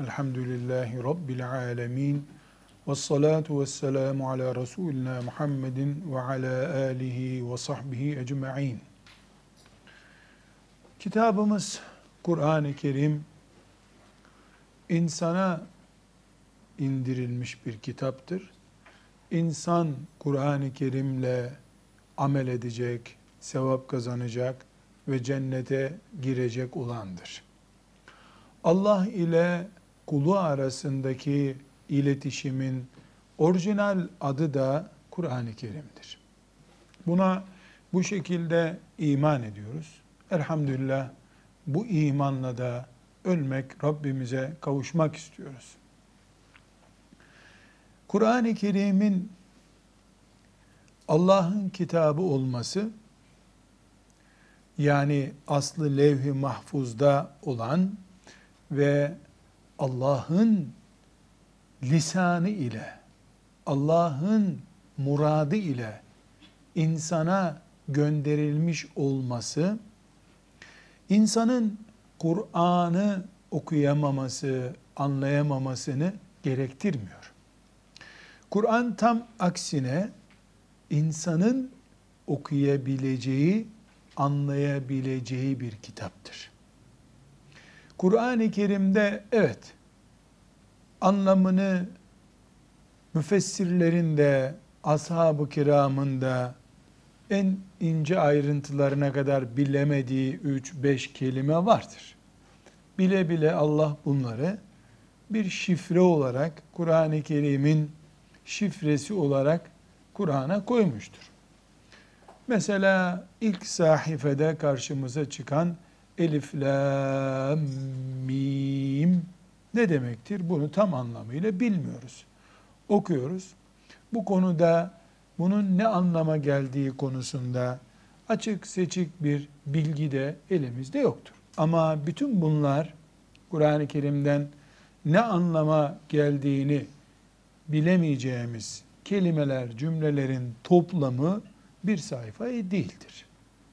Elhamdülillahi Rabbil alemin. Ve salatu ve selamu ala Resulina Muhammedin ve ala alihi ve sahbihi ecma'in. Kitabımız Kur'an-ı Kerim insana indirilmiş bir kitaptır. İnsan Kur'an-ı Kerim'le amel edecek, sevap kazanacak ve cennete girecek olandır. Allah ile kulu arasındaki iletişimin orijinal adı da Kur'an-ı Kerim'dir. Buna bu şekilde iman ediyoruz. Elhamdülillah bu imanla da ölmek, Rabbimize kavuşmak istiyoruz. Kur'an-ı Kerim'in Allah'ın kitabı olması, yani aslı levh-i mahfuzda olan ve Allah'ın lisanı ile, Allah'ın muradı ile insana gönderilmiş olması, insanın Kur'an'ı okuyamaması, anlayamamasını gerektirmiyor. Kur'an tam aksine insanın okuyabileceği, anlayabileceği bir kitaptır. Kur'an-ı Kerim'de evet anlamını müfessirlerin de ashab-ı kiramın da en ince ayrıntılarına kadar bilemediği 3-5 kelime vardır. Bile bile Allah bunları bir şifre olarak Kur'an-ı Kerim'in şifresi olarak Kur'an'a koymuştur. Mesela ilk sahifede karşımıza çıkan Elif, La, Mim ne demektir? Bunu tam anlamıyla bilmiyoruz. Okuyoruz. Bu konuda bunun ne anlama geldiği konusunda açık seçik bir bilgi de elimizde yoktur. Ama bütün bunlar Kur'an-ı Kerim'den ne anlama geldiğini bilemeyeceğimiz kelimeler, cümlelerin toplamı bir sayfa değildir.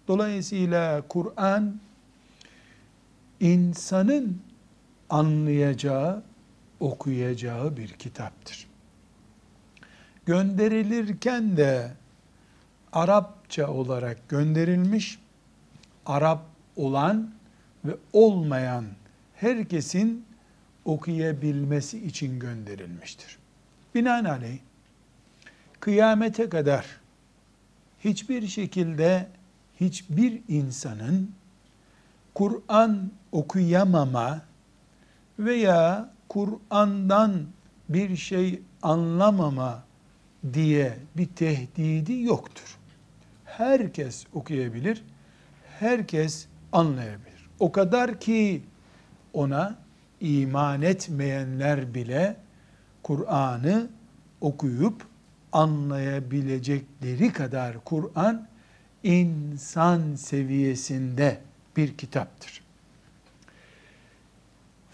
Dolayısıyla Kur'an insanın anlayacağı, okuyacağı bir kitaptır. Gönderilirken de Arapça olarak gönderilmiş, Arap olan ve olmayan herkesin okuyabilmesi için gönderilmiştir. Binaenaleyh kıyamete kadar hiçbir şekilde hiçbir insanın Kur'an okuyamama veya Kur'an'dan bir şey anlamama diye bir tehdidi yoktur. Herkes okuyabilir, herkes anlayabilir. O kadar ki ona iman etmeyenler bile Kur'an'ı okuyup anlayabilecekleri kadar Kur'an insan seviyesinde bir kitaptır.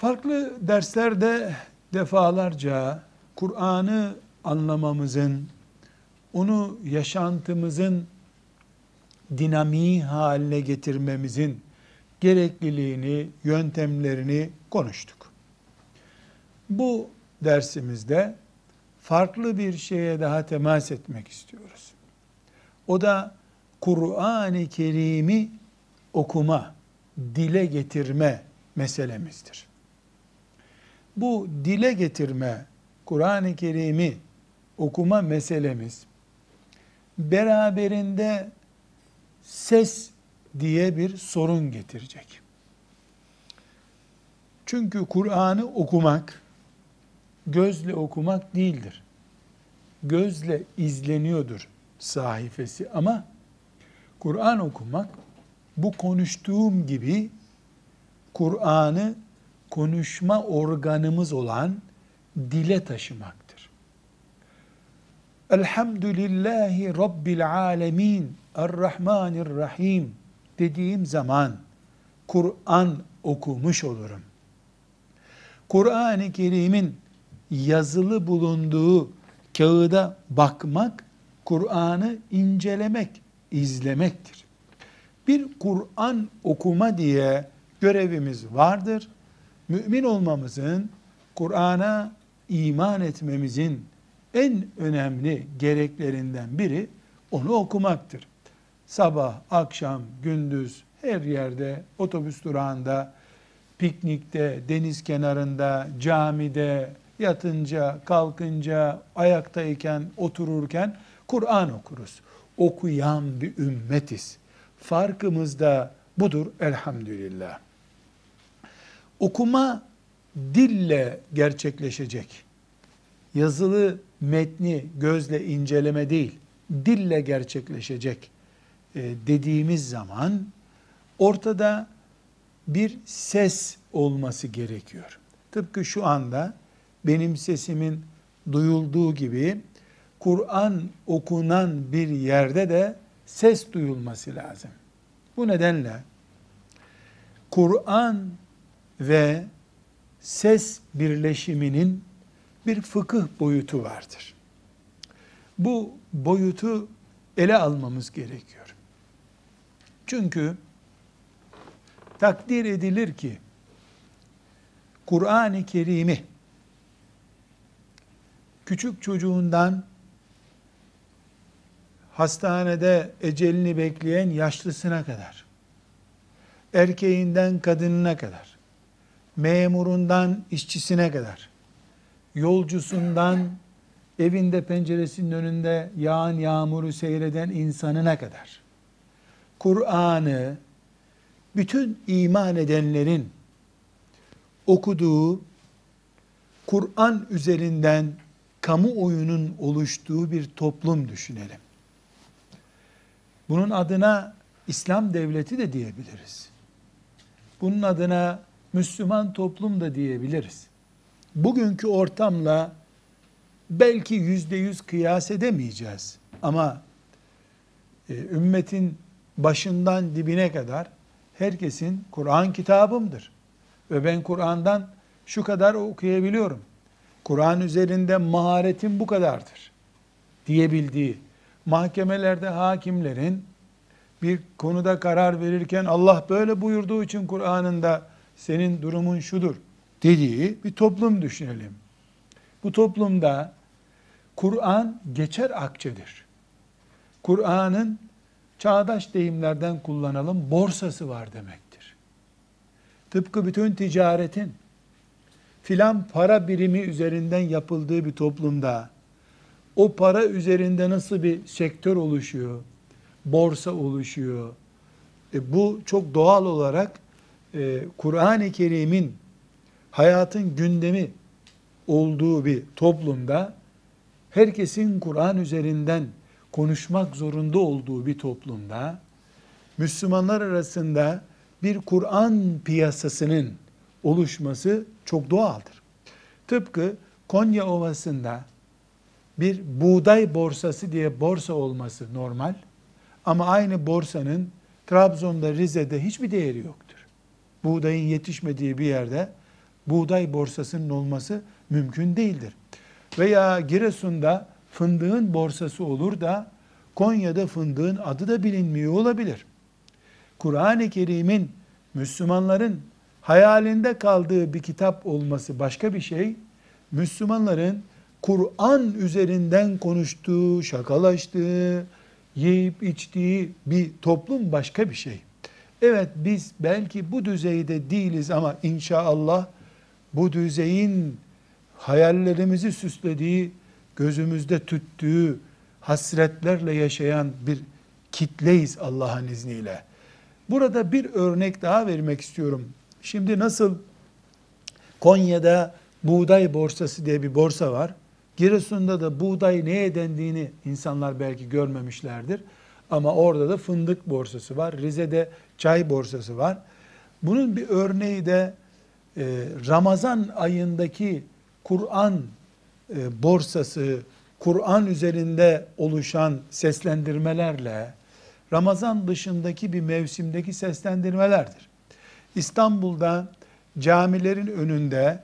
Farklı derslerde defalarca Kur'an'ı anlamamızın, onu yaşantımızın dinamiği haline getirmemizin gerekliliğini, yöntemlerini konuştuk. Bu dersimizde farklı bir şeye daha temas etmek istiyoruz. O da Kur'an-ı Kerim'i okuma, dile getirme meselemizdir. Bu dile getirme, Kur'an-ı Kerim'i okuma meselemiz beraberinde ses diye bir sorun getirecek. Çünkü Kur'an'ı okumak gözle okumak değildir. Gözle izleniyordur sahifesi ama Kur'an okumak bu konuştuğum gibi Kur'an'ı konuşma organımız olan dile taşımaktır. Elhamdülillahi Rabbil alemin Errahmanirrahim dediğim zaman Kur'an okumuş olurum. Kur'an-ı Kerim'in yazılı bulunduğu kağıda bakmak, Kur'an'ı incelemek, izlemektir. Bir Kur'an okuma diye görevimiz vardır Mümin olmamızın, Kur'an'a iman etmemizin en önemli gereklerinden biri onu okumaktır. Sabah, akşam, gündüz her yerde, otobüs durağında, piknikte, deniz kenarında, camide, yatınca, kalkınca, ayaktayken, otururken Kur'an okuruz. Okuyan bir ümmetiz. Farkımız da budur elhamdülillah. Okuma dille gerçekleşecek. Yazılı metni gözle inceleme değil, dille gerçekleşecek e, dediğimiz zaman ortada bir ses olması gerekiyor. Tıpkı şu anda benim sesimin duyulduğu gibi Kur'an okunan bir yerde de ses duyulması lazım. Bu nedenle Kur'an ve ses birleşiminin bir fıkıh boyutu vardır. Bu boyutu ele almamız gerekiyor. Çünkü takdir edilir ki Kur'an-ı Kerim'i küçük çocuğundan hastanede ecelini bekleyen yaşlısına kadar, erkeğinden kadınına kadar, memurundan işçisine kadar, yolcusundan evinde penceresinin önünde yağan yağmuru seyreden insanına kadar, Kur'an'ı bütün iman edenlerin okuduğu, Kur'an üzerinden kamuoyunun oluştuğu bir toplum düşünelim. Bunun adına İslam devleti de diyebiliriz. Bunun adına Müslüman toplum da diyebiliriz. Bugünkü ortamla belki yüzde yüz kıyas edemeyeceğiz. Ama e, ümmetin başından dibine kadar herkesin Kur'an kitabımdır. Ve ben Kur'an'dan şu kadar okuyabiliyorum. Kur'an üzerinde maharetim bu kadardır diyebildiği mahkemelerde hakimlerin bir konuda karar verirken Allah böyle buyurduğu için Kur'an'ında senin durumun şudur dediği bir toplum düşünelim. Bu toplumda Kur'an geçer akçedir. Kur'an'ın çağdaş deyimlerden kullanalım borsası var demektir. Tıpkı bütün ticaretin filan para birimi üzerinden yapıldığı bir toplumda o para üzerinde nasıl bir sektör oluşuyor, borsa oluşuyor. E bu çok doğal olarak e, Kur'an-ı Kerim'in hayatın gündemi olduğu bir toplumda herkesin Kur'an üzerinden konuşmak zorunda olduğu bir toplumda Müslümanlar arasında bir Kur'an piyasasının oluşması çok doğaldır. Tıpkı Konya Ovası'nda bir buğday borsası diye borsa olması normal. Ama aynı borsanın Trabzon'da, Rize'de hiçbir değeri yoktur. Buğdayın yetişmediği bir yerde buğday borsasının olması mümkün değildir. Veya Giresun'da fındığın borsası olur da Konya'da fındığın adı da bilinmiyor olabilir. Kur'an-ı Kerim'in Müslümanların hayalinde kaldığı bir kitap olması başka bir şey. Müslümanların Kur'an üzerinden konuştuğu, şakalaştığı, yiyip içtiği bir toplum başka bir şey. Evet biz belki bu düzeyde değiliz ama inşallah bu düzeyin hayallerimizi süslediği, gözümüzde tüttüğü hasretlerle yaşayan bir kitleyiz Allah'ın izniyle. Burada bir örnek daha vermek istiyorum. Şimdi nasıl Konya'da buğday borsası diye bir borsa var. Giresun'da da buğday neye dendiğini insanlar belki görmemişlerdir. Ama orada da fındık borsası var. Rize'de çay borsası var. Bunun bir örneği de e, Ramazan ayındaki Kur'an e, borsası, Kur'an üzerinde oluşan seslendirmelerle Ramazan dışındaki bir mevsimdeki seslendirmelerdir. İstanbul'da camilerin önünde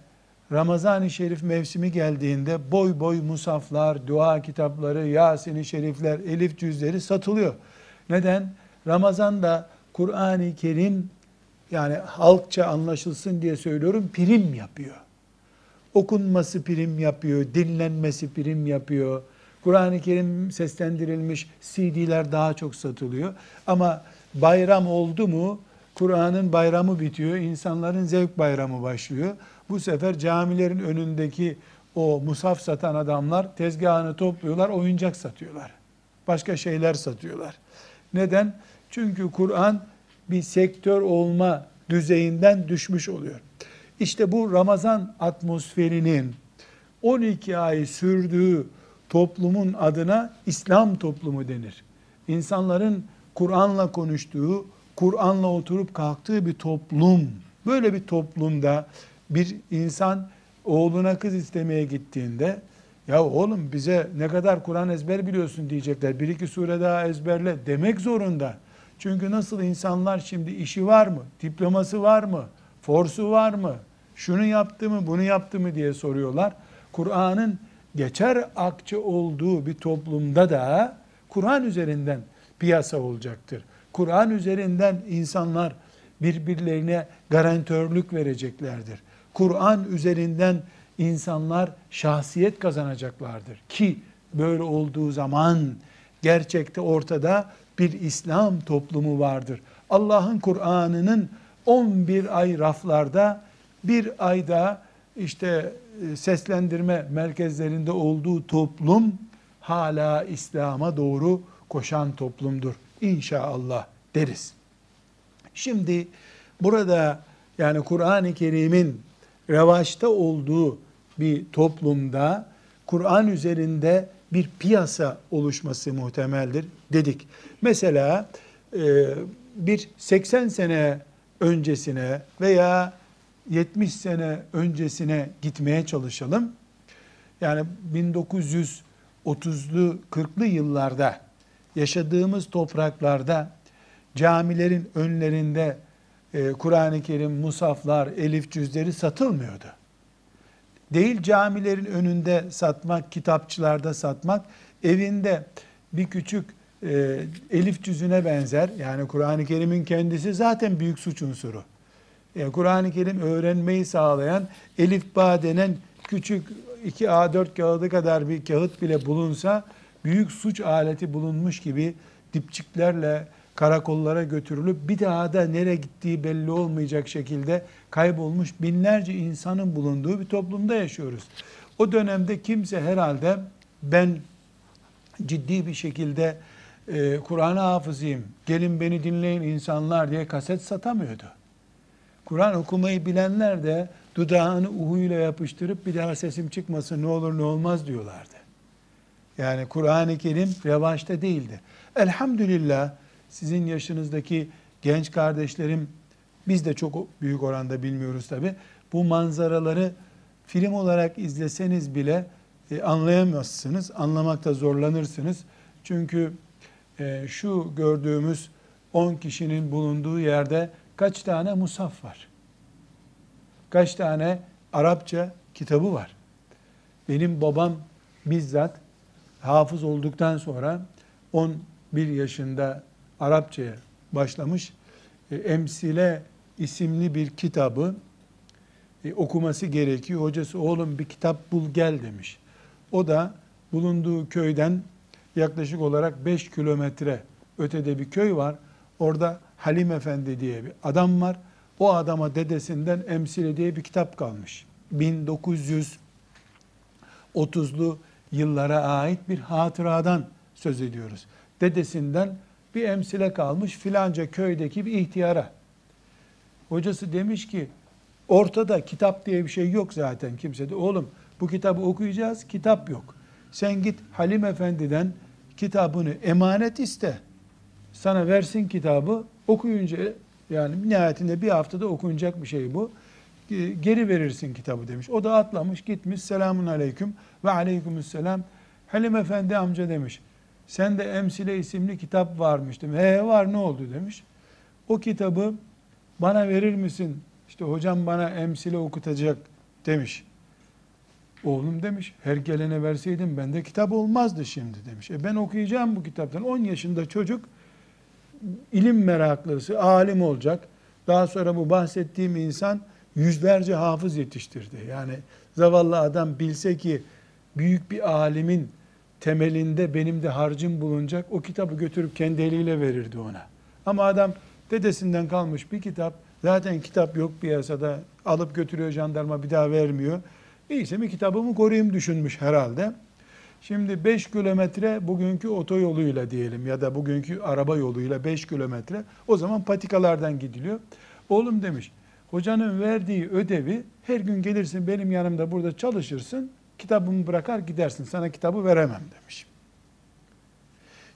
Ramazan-ı Şerif mevsimi geldiğinde boy boy musaflar, dua kitapları, Yasin-i Şerifler, Elif cüzleri satılıyor. Neden? Ramazan'da Kur'an-ı Kerim yani halkça anlaşılsın diye söylüyorum prim yapıyor. Okunması prim yapıyor, dinlenmesi prim yapıyor. Kur'an-ı Kerim seslendirilmiş CD'ler daha çok satılıyor. Ama bayram oldu mu Kur'an'ın bayramı bitiyor, insanların zevk bayramı başlıyor. Bu sefer camilerin önündeki o musaf satan adamlar tezgahını topluyorlar, oyuncak satıyorlar. Başka şeyler satıyorlar. Neden? Çünkü Kur'an bir sektör olma düzeyinden düşmüş oluyor. İşte bu Ramazan atmosferinin 12 ay sürdüğü toplumun adına İslam toplumu denir. İnsanların Kur'an'la konuştuğu, Kur'an'la oturup kalktığı bir toplum. Böyle bir toplumda bir insan oğluna kız istemeye gittiğinde ya oğlum bize ne kadar Kur'an ezber biliyorsun diyecekler. Bir iki sure daha ezberle demek zorunda. Çünkü nasıl insanlar şimdi işi var mı? Diploması var mı? Forsu var mı? Şunu yaptı mı, bunu yaptı mı diye soruyorlar. Kur'an'ın geçer akçe olduğu bir toplumda da Kur'an üzerinden piyasa olacaktır. Kur'an üzerinden insanlar birbirlerine garantörlük vereceklerdir. Kur'an üzerinden insanlar şahsiyet kazanacaklardır. Ki böyle olduğu zaman gerçekte ortada bir İslam toplumu vardır. Allah'ın Kur'an'ının 11 ay raflarda, bir ayda işte e, seslendirme merkezlerinde olduğu toplum hala İslam'a doğru koşan toplumdur. İnşallah deriz. Şimdi burada yani Kur'an-ı Kerim'in revaçta olduğu bir toplumda Kur'an üzerinde bir piyasa oluşması muhtemeldir dedik. Mesela e, bir 80 sene öncesine veya 70 sene öncesine gitmeye çalışalım. Yani 1930'lu 40'lı yıllarda yaşadığımız topraklarda camilerin önlerinde e, Kur'an-ı Kerim, musaflar, elif cüzleri satılmıyordu. Değil camilerin önünde satmak, kitapçılarda satmak, evinde bir küçük e, elif cüzüne benzer. Yani Kur'an-ı Kerim'in kendisi zaten büyük suç unsuru. E, Kur'an-ı Kerim öğrenmeyi sağlayan elif ba denen küçük 2 A4 kağıdı kadar bir kağıt bile bulunsa büyük suç aleti bulunmuş gibi dipçiklerle karakollara götürülüp bir daha da nereye gittiği belli olmayacak şekilde kaybolmuş binlerce insanın bulunduğu bir toplumda yaşıyoruz. O dönemde kimse herhalde ben ciddi bir şekilde e, Kur'an hafızıyım, gelin beni dinleyin insanlar diye kaset satamıyordu. Kur'an okumayı bilenler de dudağını uhuyla yapıştırıp bir daha sesim çıkmasın ne olur ne olmaz diyorlardı. Yani Kur'an-ı Kerim revaçta değildi. Elhamdülillah sizin yaşınızdaki genç kardeşlerim biz de çok büyük oranda bilmiyoruz tabi. Bu manzaraları film olarak izleseniz bile e, anlayamazsınız. Anlamakta zorlanırsınız. Çünkü e, şu gördüğümüz 10 kişinin bulunduğu yerde kaç tane musaf var? Kaç tane Arapça kitabı var? Benim babam bizzat hafız olduktan sonra 11 yaşında Arapçaya başlamış. E, Emsile isimli bir kitabı e, okuması gerekiyor. Hocası oğlum bir kitap bul gel demiş. O da bulunduğu köyden yaklaşık olarak 5 kilometre ötede bir köy var. Orada Halim Efendi diye bir adam var. O adama dedesinden Emsile diye bir kitap kalmış. 1930'lu yıllara ait bir hatıradan söz ediyoruz. Dedesinden bir emsile kalmış filanca köydeki bir ihtiyara. Hocası demiş ki ortada kitap diye bir şey yok zaten kimsede. Oğlum bu kitabı okuyacağız kitap yok. Sen git Halim Efendi'den kitabını emanet iste. Sana versin kitabı okuyunca yani nihayetinde bir haftada okunacak bir şey bu. Geri verirsin kitabı demiş. O da atlamış gitmiş selamun aleyküm ve aleykümselam. Halim Efendi amca demiş. Sen de Emsile isimli kitap varmış demiş. He var ne oldu demiş. O kitabı bana verir misin? İşte hocam bana Emsile okutacak demiş. Oğlum demiş her gelene verseydim bende kitap olmazdı şimdi demiş. E ben okuyacağım bu kitaptan. 10 yaşında çocuk ilim meraklısı, alim olacak. Daha sonra bu bahsettiğim insan yüzlerce hafız yetiştirdi. Yani zavallı adam bilse ki büyük bir alimin temelinde benim de harcım bulunacak o kitabı götürüp kendi eliyle verirdi ona. Ama adam dedesinden kalmış bir kitap zaten kitap yok piyasada alıp götürüyor jandarma bir daha vermiyor. İyiyse mi kitabımı koruyayım düşünmüş herhalde. Şimdi 5 kilometre bugünkü otoyoluyla diyelim ya da bugünkü araba yoluyla 5 kilometre o zaman patikalardan gidiliyor. Oğlum demiş hocanın verdiği ödevi her gün gelirsin benim yanımda burada çalışırsın kitabımı bırakar gidersin sana kitabı veremem demiş.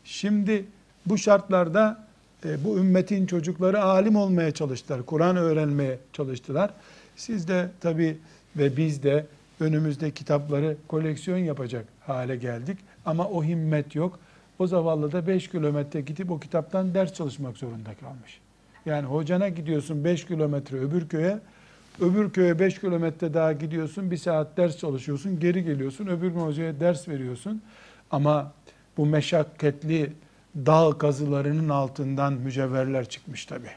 Şimdi bu şartlarda e, bu ümmetin çocukları alim olmaya çalıştılar. Kur'an öğrenmeye çalıştılar. Siz de tabi ve biz de önümüzde kitapları koleksiyon yapacak hale geldik. Ama o himmet yok. O zavallı da 5 kilometre gidip o kitaptan ders çalışmak zorunda kalmış. Yani hocana gidiyorsun 5 kilometre öbür köye, öbür köye 5 kilometre daha gidiyorsun, bir saat ders çalışıyorsun, geri geliyorsun, öbür hocaya ders veriyorsun. Ama bu meşakkatli dağ kazılarının altından mücevherler çıkmış tabi.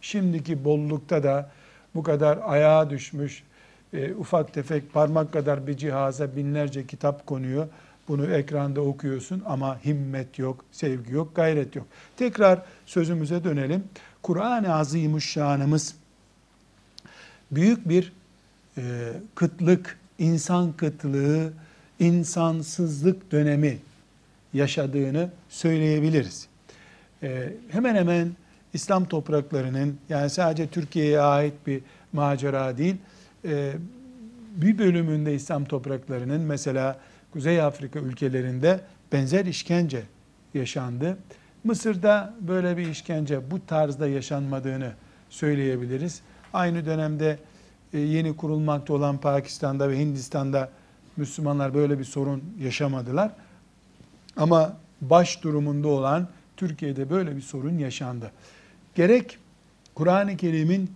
Şimdiki bollukta da bu kadar ayağa düşmüş, e, ufak tefek parmak kadar bir cihaza binlerce kitap konuyor. Bunu ekranda okuyorsun ama himmet yok, sevgi yok, gayret yok. Tekrar sözümüze dönelim. Kur'an-ı Azimuşşanımız büyük bir e, kıtlık, insan kıtlığı, insansızlık dönemi yaşadığını söyleyebiliriz. E, hemen hemen İslam topraklarının yani sadece Türkiye'ye ait bir macera değil, e, bir bölümünde İslam topraklarının mesela Kuzey Afrika ülkelerinde benzer işkence yaşandı. Mısır'da böyle bir işkence bu tarzda yaşanmadığını söyleyebiliriz. Aynı dönemde e, yeni kurulmakta olan Pakistan'da ve Hindistan'da Müslümanlar böyle bir sorun yaşamadılar. Ama baş durumunda olan Türkiye'de böyle bir sorun yaşandı. Gerek Kur'an-ı Kerim'in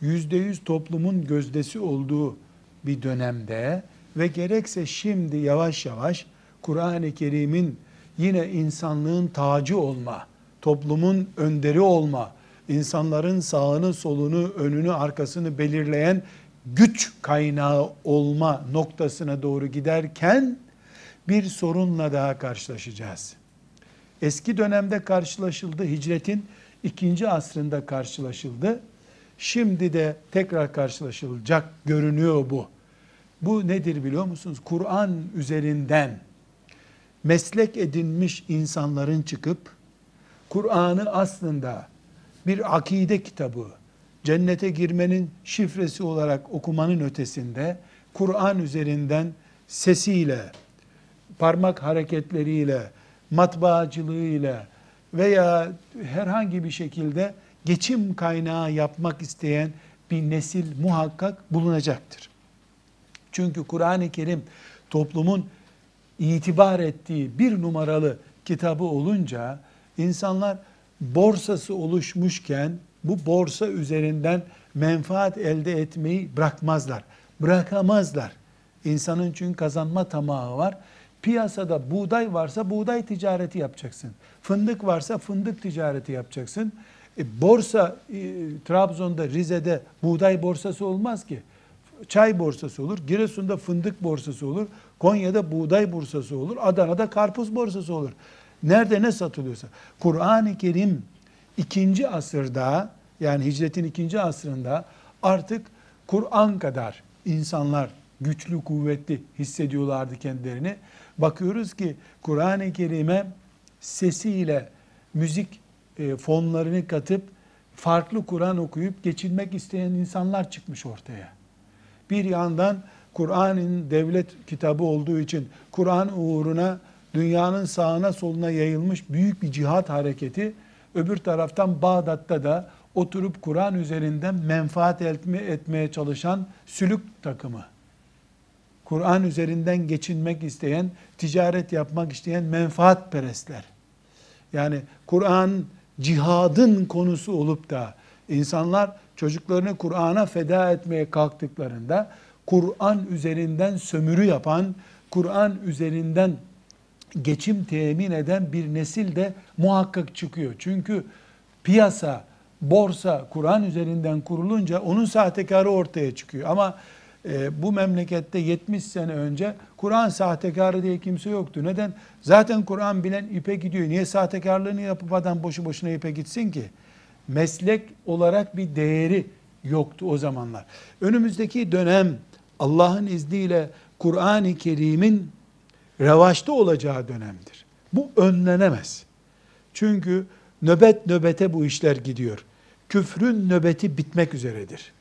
yüzde yüz toplumun gözdesi olduğu bir dönemde ve gerekse şimdi yavaş yavaş Kur'an-ı Kerim'in yine insanlığın tacı olma, toplumun önderi olma, insanların sağını, solunu, önünü, arkasını belirleyen güç kaynağı olma noktasına doğru giderken bir sorunla daha karşılaşacağız. Eski dönemde karşılaşıldı, hicretin ikinci asrında karşılaşıldı. Şimdi de tekrar karşılaşılacak görünüyor bu. Bu nedir biliyor musunuz? Kur'an üzerinden meslek edinmiş insanların çıkıp Kur'an'ı aslında bir akide kitabı, cennete girmenin şifresi olarak okumanın ötesinde Kur'an üzerinden sesiyle, parmak hareketleriyle, matbaacılığıyla veya herhangi bir şekilde geçim kaynağı yapmak isteyen bir nesil muhakkak bulunacaktır. Çünkü Kur'an-ı Kerim toplumun itibar ettiği bir numaralı kitabı olunca insanlar borsası oluşmuşken bu borsa üzerinden menfaat elde etmeyi bırakmazlar. Bırakamazlar. İnsanın çünkü kazanma tamahı var. Piyasada buğday varsa buğday ticareti yapacaksın. Fındık varsa fındık ticareti yapacaksın. E, borsa e, Trabzon'da, Rize'de buğday borsası olmaz ki. Çay borsası olur, Giresun'da fındık borsası olur, Konya'da buğday borsası olur, Adana'da karpuz borsası olur. Nerede ne satılıyorsa. Kur'an-ı Kerim ikinci asırda yani hicretin ikinci asrında artık Kur'an kadar insanlar güçlü kuvvetli hissediyorlardı kendilerini. Bakıyoruz ki Kur'an-ı Kerim'e sesiyle müzik e, fonlarını katıp farklı Kur'an okuyup geçinmek isteyen insanlar çıkmış ortaya. Bir yandan Kur'an'ın devlet kitabı olduğu için Kur'an uğruna dünyanın sağına soluna yayılmış büyük bir cihat hareketi. Öbür taraftan Bağdat'ta da oturup Kur'an üzerinden menfaat etme, etmeye çalışan sülük takımı. Kur'an üzerinden geçinmek isteyen, ticaret yapmak isteyen menfaat perestler. Yani Kur'an cihadın konusu olup da insanlar çocuklarını Kur'an'a feda etmeye kalktıklarında Kur'an üzerinden sömürü yapan, Kur'an üzerinden geçim temin eden bir nesil de muhakkak çıkıyor. Çünkü piyasa borsa Kur'an üzerinden kurulunca onun sahtekarı ortaya çıkıyor. Ama e, bu memlekette 70 sene önce Kur'an sahtekarı diye kimse yoktu. Neden? Zaten Kur'an bilen ipe gidiyor. Niye sahtekarlığını yapıp adam boşu boşuna ipe gitsin ki? Meslek olarak bir değeri yoktu o zamanlar. Önümüzdeki dönem Allah'ın izniyle Kur'an-ı Kerim'in revaçta olacağı dönemdir. Bu önlenemez. Çünkü nöbet nöbete bu işler gidiyor. Küfrün nöbeti bitmek üzeredir.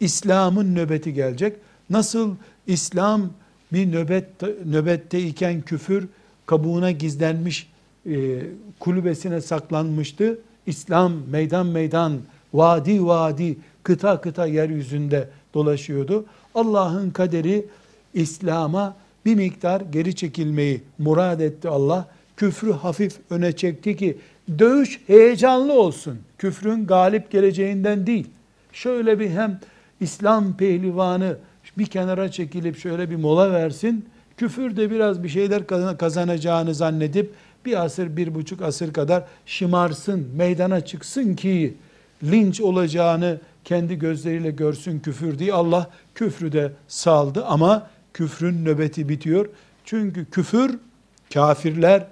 İslam'ın nöbeti gelecek. Nasıl İslam bir nöbet nöbette iken küfür kabuğuna gizlenmiş e, kulübesine saklanmıştı. İslam meydan meydan, vadi vadi, kıta kıta yeryüzünde dolaşıyordu. Allah'ın kaderi İslam'a bir miktar geri çekilmeyi murad etti Allah. Küfrü hafif öne çekti ki dövüş heyecanlı olsun. Küfrün galip geleceğinden değil. Şöyle bir hem İslam pehlivanı bir kenara çekilip şöyle bir mola versin. Küfür de biraz bir şeyler kazanacağını zannedip bir asır, bir buçuk asır kadar şımarsın, meydana çıksın ki linç olacağını kendi gözleriyle görsün küfür diye Allah küfrü de saldı ama küfrün nöbeti bitiyor. Çünkü küfür, kafirler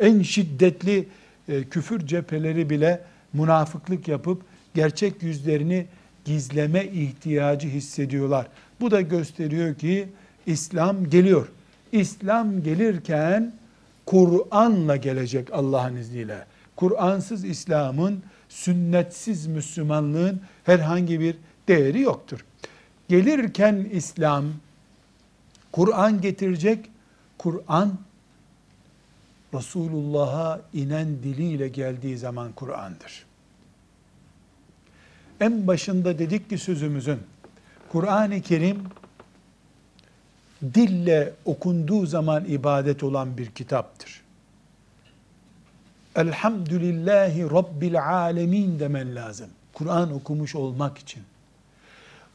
en şiddetli e, küfür cepheleri bile münafıklık yapıp gerçek yüzlerini gizleme ihtiyacı hissediyorlar. Bu da gösteriyor ki İslam geliyor. İslam gelirken Kur'an'la gelecek Allah'ın izniyle. Kur'ansız İslam'ın, sünnetsiz Müslümanlığın herhangi bir değeri yoktur. Gelirken İslam, Kur'an getirecek. Kur'an, Resulullah'a inen diliyle geldiği zaman Kur'an'dır. En başında dedik ki sözümüzün, Kur'an-ı Kerim dille okunduğu zaman ibadet olan bir kitaptır. Elhamdülillahi Rabbil alemin demen lazım. Kur'an okumuş olmak için.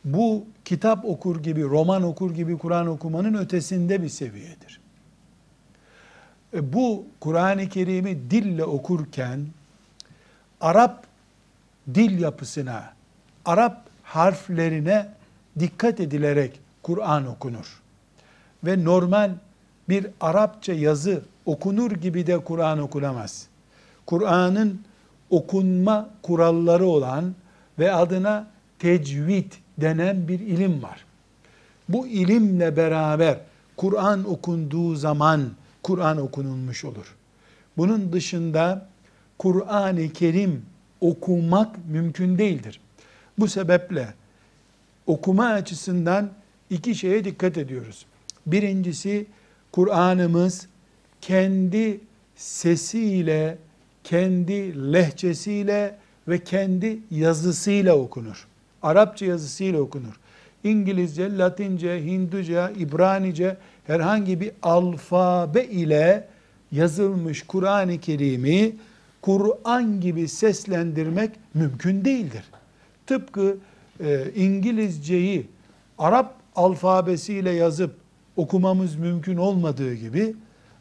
Bu kitap okur gibi, roman okur gibi Kur'an okumanın ötesinde bir seviyedir. E, bu Kur'an-ı Kerim'i dille okurken Arap dil yapısına, Arap harflerine dikkat edilerek Kur'an okunur. Ve normal bir Arapça yazı okunur gibi de Kur'an okunamaz. Kur'an'ın okunma kuralları olan ve adına tecvid denen bir ilim var. Bu ilimle beraber Kur'an okunduğu zaman Kur'an okunulmuş olur. Bunun dışında Kur'an-ı Kerim okumak mümkün değildir. Bu sebeple okuma açısından iki şeye dikkat ediyoruz. Birincisi Kur'an'ımız kendi sesiyle, kendi lehçesiyle ve kendi yazısıyla okunur. Arapça yazısıyla okunur. İngilizce, Latince, Hinduca, İbranice herhangi bir alfabe ile yazılmış Kur'an-ı Kerim'i Kur'an gibi seslendirmek mümkün değildir. Tıpkı e, İngilizceyi Arap alfabesiyle yazıp okumamız mümkün olmadığı gibi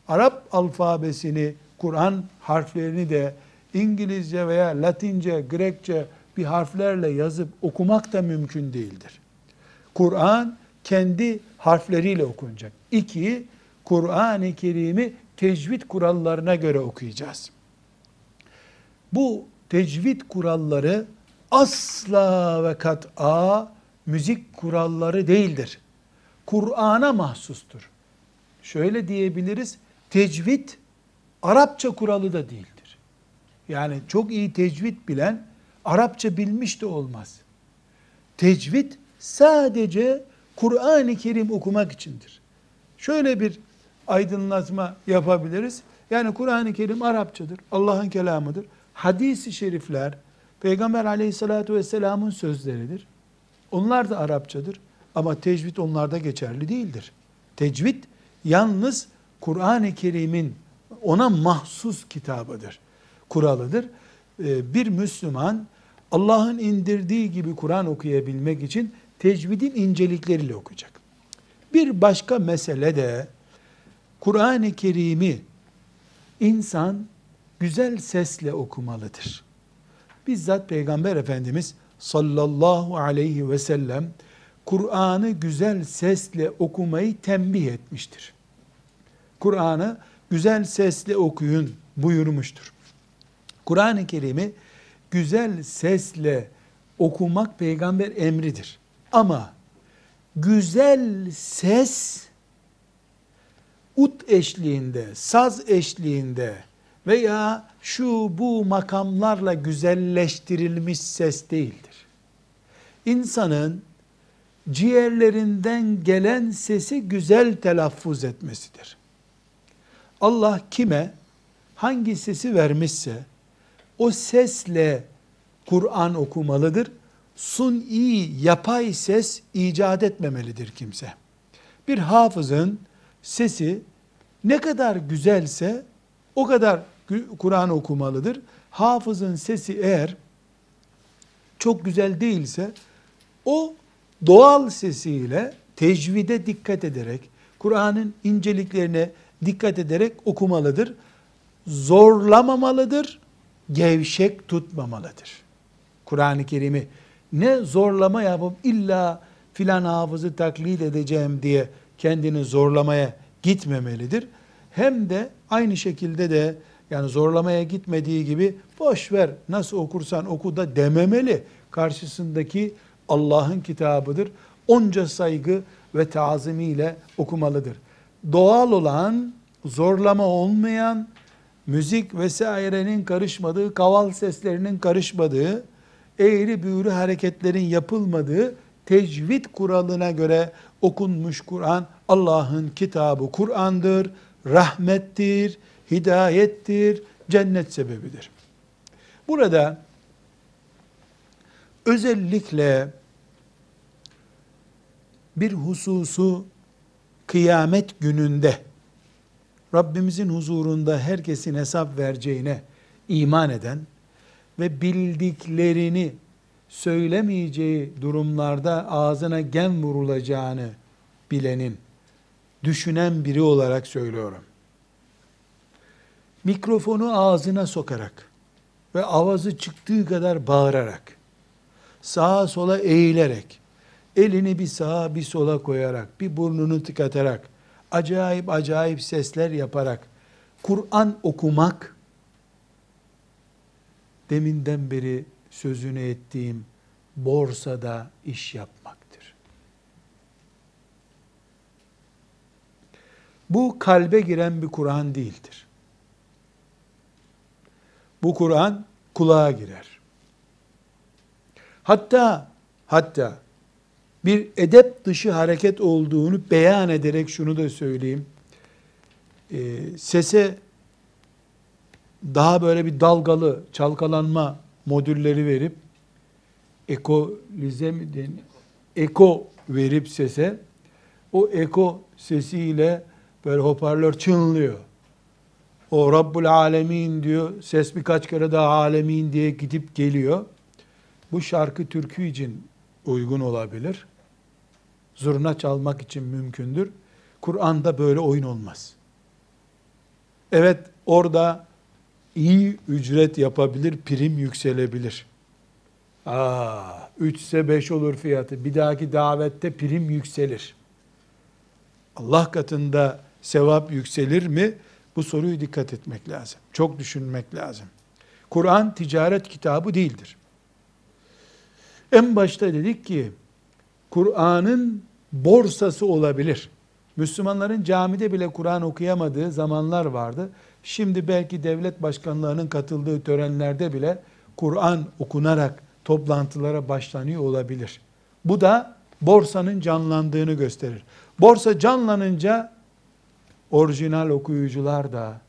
Arap alfabesini, Kur'an harflerini de İngilizce veya Latince, Grekçe bir harflerle yazıp okumak da mümkün değildir. Kur'an kendi harfleriyle okunacak. İki, Kur'an-ı Kerim'i tecvid kurallarına göre okuyacağız. Bu tecvid kuralları asla ve kat'a müzik kuralları değildir. Kur'an'a mahsustur. Şöyle diyebiliriz, tecvid Arapça kuralı da değildir. Yani çok iyi tecvid bilen Arapça bilmiş de olmaz. Tecvid sadece Kur'an-ı Kerim okumak içindir. Şöyle bir aydınlatma yapabiliriz. Yani Kur'an-ı Kerim Arapçadır, Allah'ın kelamıdır. Hadis-i şerifler Peygamber aleyhissalatü vesselamın sözleridir. Onlar da Arapçadır ama tecvid onlarda geçerli değildir. Tecvid yalnız Kur'an-ı Kerim'in ona mahsus kitabıdır, kuralıdır. Ee, bir Müslüman Allah'ın indirdiği gibi Kur'an okuyabilmek için tecvidin incelikleriyle okuyacak. Bir başka mesele de Kur'an-ı Kerim'i insan güzel sesle okumalıdır. Bizzat Peygamber Efendimiz sallallahu aleyhi ve sellem Kur'an'ı güzel sesle okumayı tembih etmiştir. Kur'an'ı güzel sesle okuyun buyurmuştur. Kur'an-ı Kerim'i güzel sesle okumak peygamber emridir. Ama güzel ses ut eşliğinde, saz eşliğinde veya şu bu makamlarla güzelleştirilmiş ses değildir. İnsanın ciğerlerinden gelen sesi güzel telaffuz etmesidir. Allah kime hangi sesi vermişse o sesle Kur'an okumalıdır. Suni, yapay ses icat etmemelidir kimse. Bir hafızın sesi ne kadar güzelse o kadar Kur'an okumalıdır. Hafızın sesi eğer çok güzel değilse o doğal sesiyle tecvide dikkat ederek, Kur'an'ın inceliklerine dikkat ederek okumalıdır. Zorlamamalıdır, gevşek tutmamalıdır. Kur'an-ı Kerim'i ne zorlama yapıp illa filan hafızı taklit edeceğim diye kendini zorlamaya gitmemelidir. Hem de aynı şekilde de yani zorlamaya gitmediği gibi boş ver nasıl okursan oku da dememeli. Karşısındaki Allah'ın kitabıdır. Onca saygı ve tazimiyle okumalıdır. Doğal olan, zorlama olmayan, müzik vesairenin karışmadığı, kaval seslerinin karışmadığı, eğri büğrü hareketlerin yapılmadığı tecvid kuralına göre okunmuş Kur'an Allah'ın kitabı Kur'an'dır, rahmettir, hidayettir, cennet sebebidir. Burada özellikle bir hususu kıyamet gününde Rabbimizin huzurunda herkesin hesap vereceğine iman eden ve bildiklerini söylemeyeceği durumlarda ağzına gem vurulacağını bilenin, düşünen biri olarak söylüyorum. Mikrofonu ağzına sokarak ve avazı çıktığı kadar bağırarak, sağa sola eğilerek, elini bir sağa bir sola koyarak, bir burnunu tıkatarak, acayip acayip sesler yaparak, Kur'an okumak, deminden beri sözünü ettiğim borsada iş yapmaktır. Bu kalbe giren bir Kur'an değildir. Bu Kur'an kulağa girer. Hatta hatta bir edep dışı hareket olduğunu beyan ederek şunu da söyleyeyim. E, sese daha böyle bir dalgalı çalkalanma modülleri verip ekolize mi den eko verip sese o eko sesiyle böyle hoparlör çınlıyor. O Rabbul Alemin diyor. Ses birkaç kere daha Alemin diye gidip geliyor. Bu şarkı türkü için uygun olabilir. Zurna çalmak için mümkündür. Kur'an'da böyle oyun olmaz. Evet orada iyi ücret yapabilir, prim yükselebilir. Aa, 3 ise 5 olur fiyatı. Bir dahaki davette prim yükselir. Allah katında sevap yükselir mi? Bu soruyu dikkat etmek lazım. Çok düşünmek lazım. Kur'an ticaret kitabı değildir. En başta dedik ki Kur'an'ın borsası olabilir. Müslümanların camide bile Kur'an okuyamadığı zamanlar vardı. Şimdi belki devlet başkanlarının katıldığı törenlerde bile Kur'an okunarak toplantılara başlanıyor olabilir. Bu da borsanın canlandığını gösterir. Borsa canlanınca orijinal okuyucular da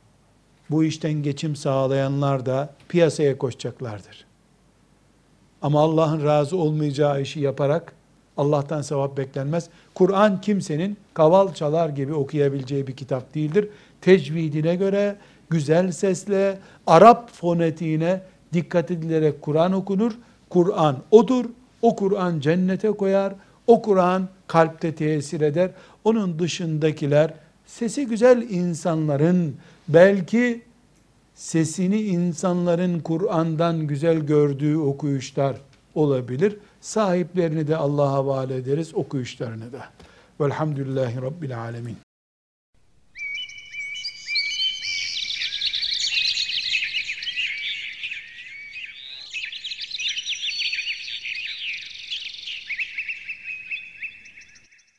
bu işten geçim sağlayanlar da piyasaya koşacaklardır. Ama Allah'ın razı olmayacağı işi yaparak Allah'tan sevap beklenmez. Kur'an kimsenin kaval çalar gibi okuyabileceği bir kitap değildir. Tecvidine göre güzel sesle Arap fonetiğine dikkat edilerek Kur'an okunur. Kur'an odur. O Kur'an cennete koyar. O Kur'an kalpte tesir eder. Onun dışındakiler sesi güzel insanların belki sesini insanların Kur'an'dan güzel gördüğü okuyuşlar olabilir. Sahiplerini de Allah'a havale ederiz okuyuşlarını da. Velhamdülillahi Rabbil Alemin.